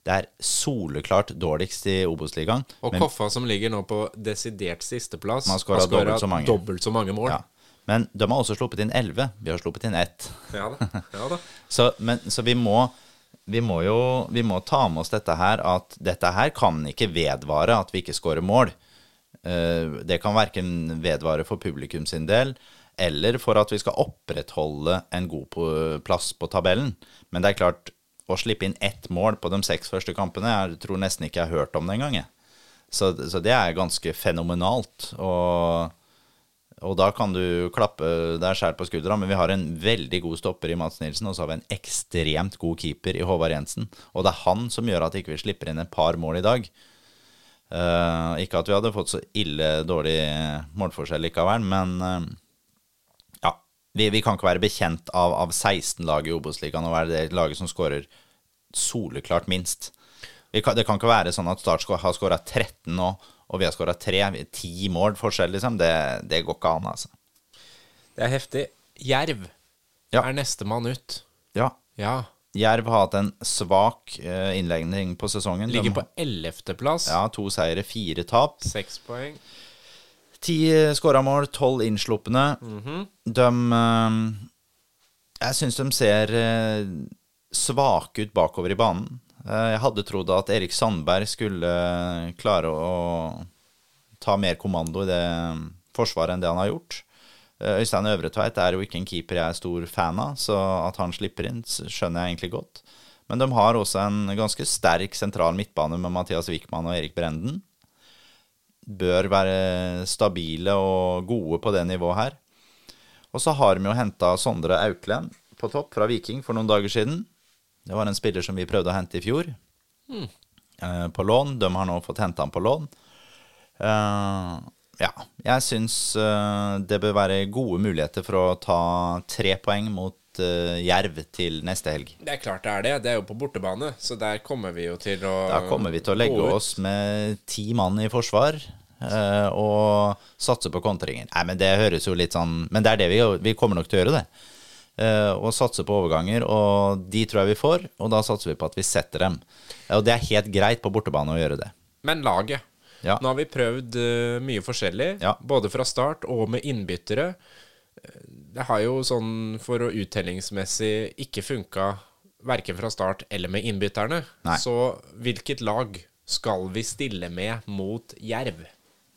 Det er soleklart dårligst i Obos-ligaen. Og men- Koffa, som ligger nå på desidert sisteplass, har skåret dobbelt så dobbelt så mange mål. Ja. Men de har også sluppet inn 11. Vi har sluppet inn ett. Ja da. Ja da. Så, men, så vi må vi må jo vi må ta med oss dette her at dette her kan ikke vedvare at vi ikke skårer mål. Eh, Det kan verken vedvare for publikum sin del eller for at vi skal opprettholde en god plass på tabellen. Men det er klart, å slippe inn ett mål på de seks første kampene Jeg tror nesten ikke jeg har hørt om det engang. Så, så det er ganske fenomenalt. Og og da kan du klappe deg sjæl på skuldra, men vi har en veldig god stopper i Mats Nilsen, og så har vi en ekstremt god keeper i Håvard Jensen. Og det er han som gjør at ikke vi slipper inn et par mål i dag. Uh, ikke at vi hadde fått så ille dårlig målforskjell likevel, men ja. Vi, vi kan ikke være bekjent av, av 16 lag i Obos-ligaen å være det laget som skårer soleklart minst. Kan, det kan ikke være sånn at Start har ha skåra 13 nå, og vi har skåra 3. 10 mål forskjell, liksom. Det, det går ikke an, altså. Det er heftig. Jerv Ja. er nestemann ut. Ja. Ja. Jerv har hatt en svak innlegging på sesongen. Ligger på på ellevteplass. ja, to seire, fire tap. Seks poeng. Ti skåra mål, tolv innslupne. De eh, Jeg syns de ser eh, svake ut bakover i banen. Eh, jeg hadde trodd at Erik Sandberg skulle klare å ta mer kommando i det forsvaret enn det han har gjort. Eh, Øystein Øvretveit er jo ikke en keeper jeg er stor fan av, så at han slipper inn, skjønner jeg egentlig godt. Men de har også en ganske sterk sentral midtbane med Mathias Wickman og Erik Brenden bør være stabile og gode på det nivået her. Og så har vi jo henta Sondre Auklend på topp fra Viking for noen dager siden. Det var en spiller som vi prøvde å hente i fjor, eh, på lån. De har nå fått henta han på lån. Uh, ja, jeg syns uh, det bør være gode muligheter for å ta tre poeng mot eh, Jerv til neste helg. Det er klart det er det. Det er jo på bortebane, så der kommer vi jo til å Da kommer vi til å legge oss med ti mann i forsvar Uh, og satse på kontringer. Nei, men det høres jo litt sånn Men det er det vi, vi kommer nok til å gjøre, det. Uh, og satse på overganger, og de tror jeg vi får. Og da satser vi på at vi setter dem. Og det er helt greit på bortebane å gjøre det. Men laget. Ja. Nå har vi prøvd mye forskjellig, Ja. både fra start og med innbyttere. Det har jo sånn for å uttellingsmessig ikke funka verken fra start eller med innbytterne. Nei. Så hvilket lag skal vi stille med mot Jerv?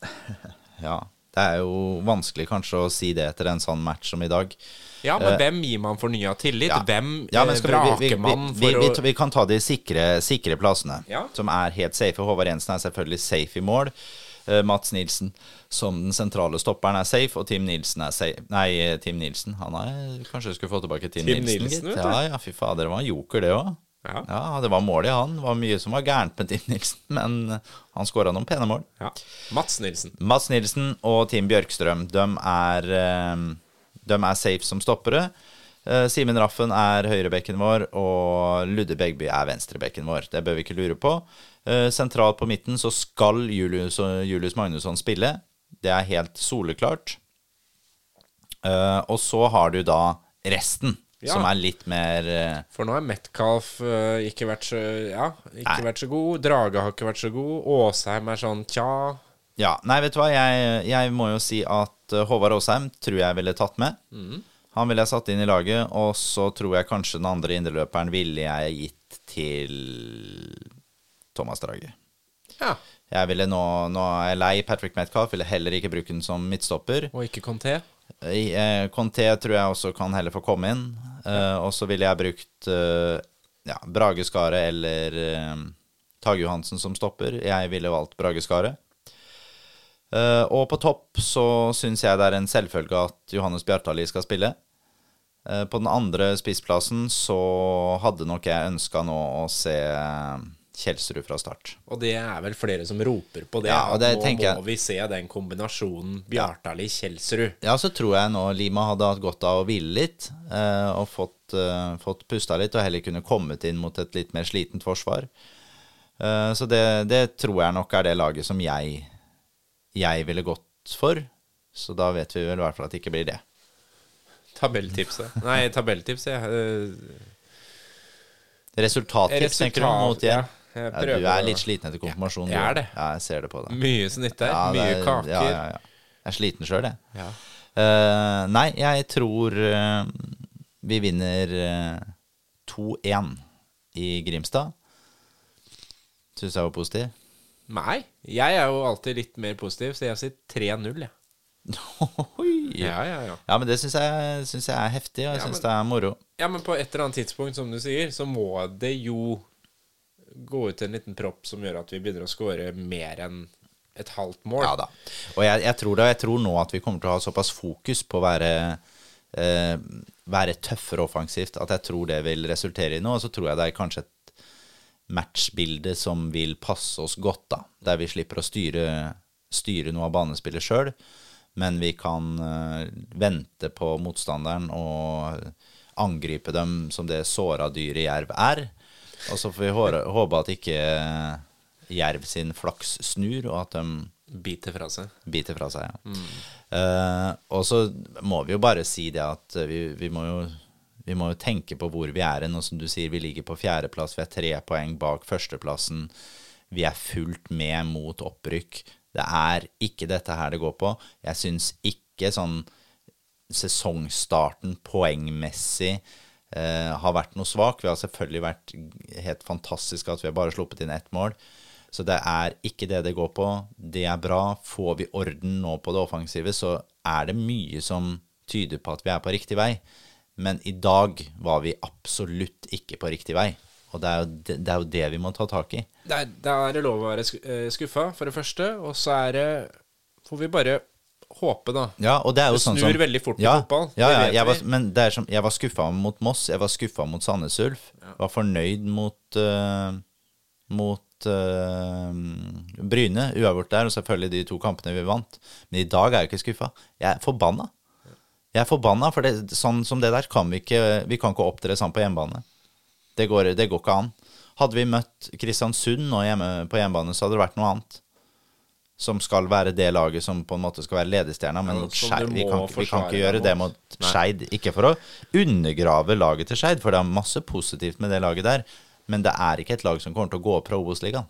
Ja. Det er jo vanskelig kanskje å si det etter en sånn match som i dag. Ja, men hvem gir man fornya tillit? Ja. Hvem Ja, vraker eh, skal vi- vi, man for vi, vi kan ta de sikre, sikre plassene, Ja. som er helt safe. Håvard Jensen er selvfølgelig safe i mål. Eh, Mats Nilsen som den sentrale stopperen er safe, og Tim Nilsen er safe Nei, eh, Tim Nilsen. Han er Kanskje vi skulle få tilbake Tim, Tim Nilsen, Nilsen, gitt. Ja, ja, fy fader, det var en joker, det òg. Ja. Ja, det var mål i han. Det var mye som var gærent med Tim Nilsen, men han skåra noen pene mål. ja. Mats Nilsen. Mats Nilsen og Tim Bjørkstrøm, de er, eh, de er safe som stoppere. Eh, Simen Raffen er høyrebekken vår, og Ludde Begby er venstrebekken vår. Det bør vi ikke lure på. Eh, Sentralt på midten så skal Julius, Julius Magnusson spille. Det er helt soleklart. Eh, Og så har du da resten, Ja. som er litt mer For nå har Metcalf ikke vært så Ja, ikke vært så god. Drage har ikke vært så god. Åsheim er sånn tja. Ja, nei, vet du hva, jeg, jeg må jo si at Håvard Aasheim tror jeg ville tatt med. Han ville jeg satt inn i laget, og så tror jeg kanskje den andre indreløperen ville jeg gitt til Thomas Drage. Ja. Jeg ville nå, nå er jeg lei Patrick Metcalf, ville heller ikke bruke den som midtstopper. Og ikke Conté. Eh, Conté tror jeg også kan heller få komme inn. Eh, og så ville jeg brukt eh, ja, Brage Skaret eller eh, Tage Johansen som stopper. Jeg ville valgt Brage Skaret. Eh, og på topp så syns jeg det er en selvfølge at Johannes Bjartali skal spille. Uh, på den andre spissplassen så hadde nok jeg ønska nå å se eh, Kjelsrud fra start. Og det er vel flere som roper på det. Ja, og det nå jeg- må vi se den kombinasjonen Bjartali-Kjelsrud. Ja, så tror jeg nå Lima hadde hatt godt av å hvile litt, uh, og fått, fått pusta litt, og heller kunne kommet inn mot et litt mer slitent forsvar. Så det, det tror jeg nok er det laget som jeg, jeg ville gått for. Så da vet vi vel i hvert fall at det ikke blir det. Tabelltipset. Nei, tabelltips, eh, Resultattips, tenker du, mot ja. Jeg Ja, prøver du er litt sliten etter konfirmasjonen. jeg er det. Ja, jeg ser det på deg. Mye snitt der. Ja, det mye er- kaker. Ja, ja, ja. Jeg er sliten sjøl, jeg. Ja. Uh, nei, jeg tror uh, vi vinner uh, 2-1 i Grimstad. Syns jeg var positiv. Nei, jeg er jo alltid litt mer positiv, så jeg sier 3-0, jeg. Oi. Ja, ja, ja. Ja, men det syns jeg, synes jeg er heftig, og jeg Ja, syns det er moro. Ja, men på et eller annet tidspunkt, som du sier, så må det jo gå ut en liten propp som gjør at vi begynner å score mer enn et halvt mål. Ja da. Og jeg, jeg tror da, jeg tror nå at vi kommer til å ha såpass fokus på å være eh, være tøffere offensivt at jeg tror det vil resultere i noe. Og så tror jeg det er kanskje et matchbilde som vil passe oss godt, da. Der vi slipper å styre, styre noe av banespillet sjøl, men vi kan eh, vente på motstanderen og angripe dem som det såra dyret jerv er. Og så får vi håpe at ikke jerv sin flaks snur, og at de Biter fra seg. biter fra seg. Ja. Eh, og så må vi jo bare si det at vi, vi, må jo, vi må jo tenke på hvor vi er hen. Som du sier, vi ligger på fjerdeplass, vi er tre poeng bak førsteplassen. Vi er fullt med mot opprykk. Det er ikke dette her det går på. Jeg syns ikke sånn sesongstarten poengmessig eh, har vært noe svak. Vi har selvfølgelig vært helt fantastiske at vi har bare sluppet inn ett mål. Så det er ikke det det går på. Det er bra. Får vi orden nå på det offensive, så er det mye som tyder på at vi er på riktig vei. Men i dag var vi absolutt ikke på riktig vei. Og det er jo det, det, er jo det vi må ta tak i. Da er, det lov å være eh, skuffa, for det første. Og så er det Får vi bare håpe, da. Ja, og det er jo Det sånn snur som, veldig fort i ja, fotball, Ja, ja, jeg var, men det er som, jeg var skuffa mot Moss, jeg var skuffa mot Sandnes Ulf. Var fornøyd mot uh, Mot uh, Bryne, uavgjort der, og selvfølgelig de to kampene vi vant. Men i dag er jeg ikke skuffa. Jeg er forbanna. Jeg er forbanna, for det, sånn som det der kan vi ikke Vi kan ikke opptre sånn på hjemmebane. Det går, det går ikke an. Hadde vi møtt Kristiansund nå hjemme på hjemmebane, så hadde det vært noe annet. Som skal være det laget som på en måte skal være ledestjerna. Men Ja, vi, kan vi kan ikke gjøre det mot. Nei. Skeid. Ikke for å undergrave laget til Skeid, for det er masse positivt med det laget der. Men det er ikke et lag som kommer til å gå opp fra Obos-ligaen.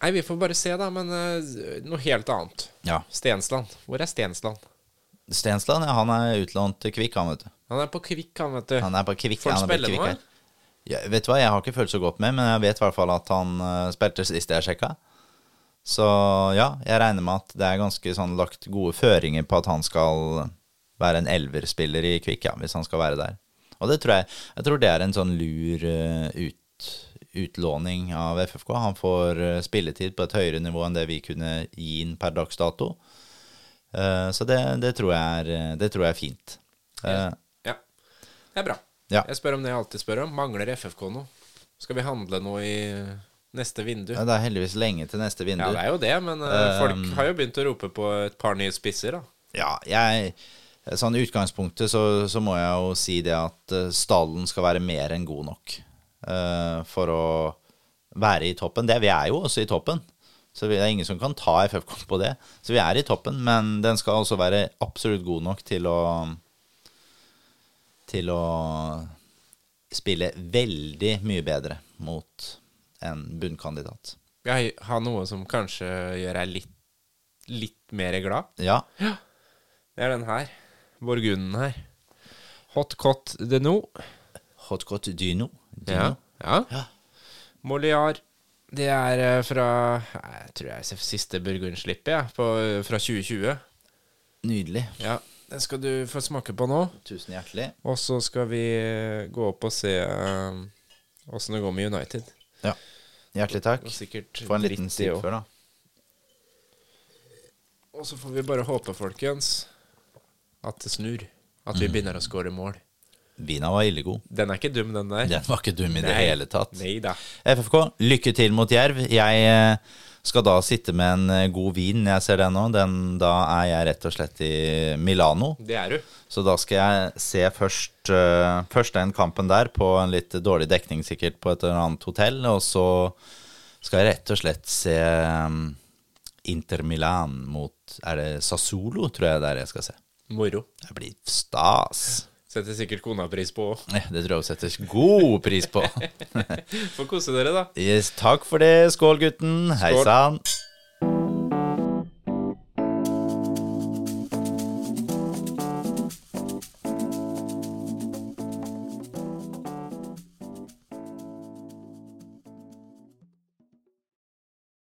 Nei, vi får bare se, da. Men uh, noe helt annet. Ja. Stensland. Hvor er Stensland? Stensland ja, han er utlånt til Kvikk, han, vet du. Han er på kvikk, han, vet du. Han er på kvikk. Får han spille nå. Ja, vet du hva, jeg har ikke følt så godt med, men jeg vet i hvert fall at han uh, spilte sist jeg sjekka. Så ja, jeg regner med at det er ganske sånn lagt gode føringer på at han skal være en elverspiller i Kvikk, ja, hvis han skal være der. Og det tror jeg Jeg tror det er en sånn lur uh, ut, utlåning av FFK. Han får eh, spilletid på et høyere nivå enn det vi kunne gi inn per dags dato. Eh, så det, det, tror jeg er, eh, det tror jeg er fint. Eh, Ja. Det er bra. Ja. Jeg spør om det jeg alltid spør om. Mangler FFK noe? Skal vi handle noe i neste vindu? ja, det er heldigvis lenge til neste vindu. Ja, det er jo det, men folk har jo begynt å rope på et par nye spisser, da. Ja, jeg Sånn i utgangspunktet så, så må jeg jo si det at stallen skal være mer enn god nok for å være i toppen. Det Vi er jo også i toppen, så det er ingen som kan ta FFK på det. Så vi er i toppen, men den skal også være absolutt god nok til å Til å spille veldig mye bedre mot en bunnkandidat. Jeg har noe som kanskje gjør deg litt, litt mer glad. Ja. Det er den her. Borgunden her. Hot Cot de No. Hotcot Dyno. Ja. Dyno. ja. Ja. Moliar. Det er eh, fra Jeg tror jeg ser siste burgundslippet, jeg, på, fra 2020. Nydelig. Ja, Den skal du få smake på nå. Tusen hjertelig. Og så skal vi eh, gå opp og se åssen uh, det går med United. Ja. Hjertelig takk. Få en liten sip før, da. Og så får vi bare håpe, folkens, at det snur. At vi begynner å skåre mål. Vina var ille god. Den er ikke dum, den der. Den var ikke dum i det hele tatt. Neida. FFK, lykke til mot Jerv. Jeg eh, skal da sitte med en eh, god vin jeg ser den nå. Den, da er jeg rett og slett i Milano. Det er du. Så da skal jeg se først, uh, først den kampen der, på en litt dårlig dekning sikkert på et eller annet hotell. Og så skal jeg rett og slett se um, Inter Milan mot Er det Sassolo, tror jeg det er jeg skal se. Moro. Det blir stas. Setter sikkert kona pris på òg. Ja, Det tror jeg hun setter god pris på. Får kose dere, da. Yes, takk for det. Skål, gutten. Hei sann.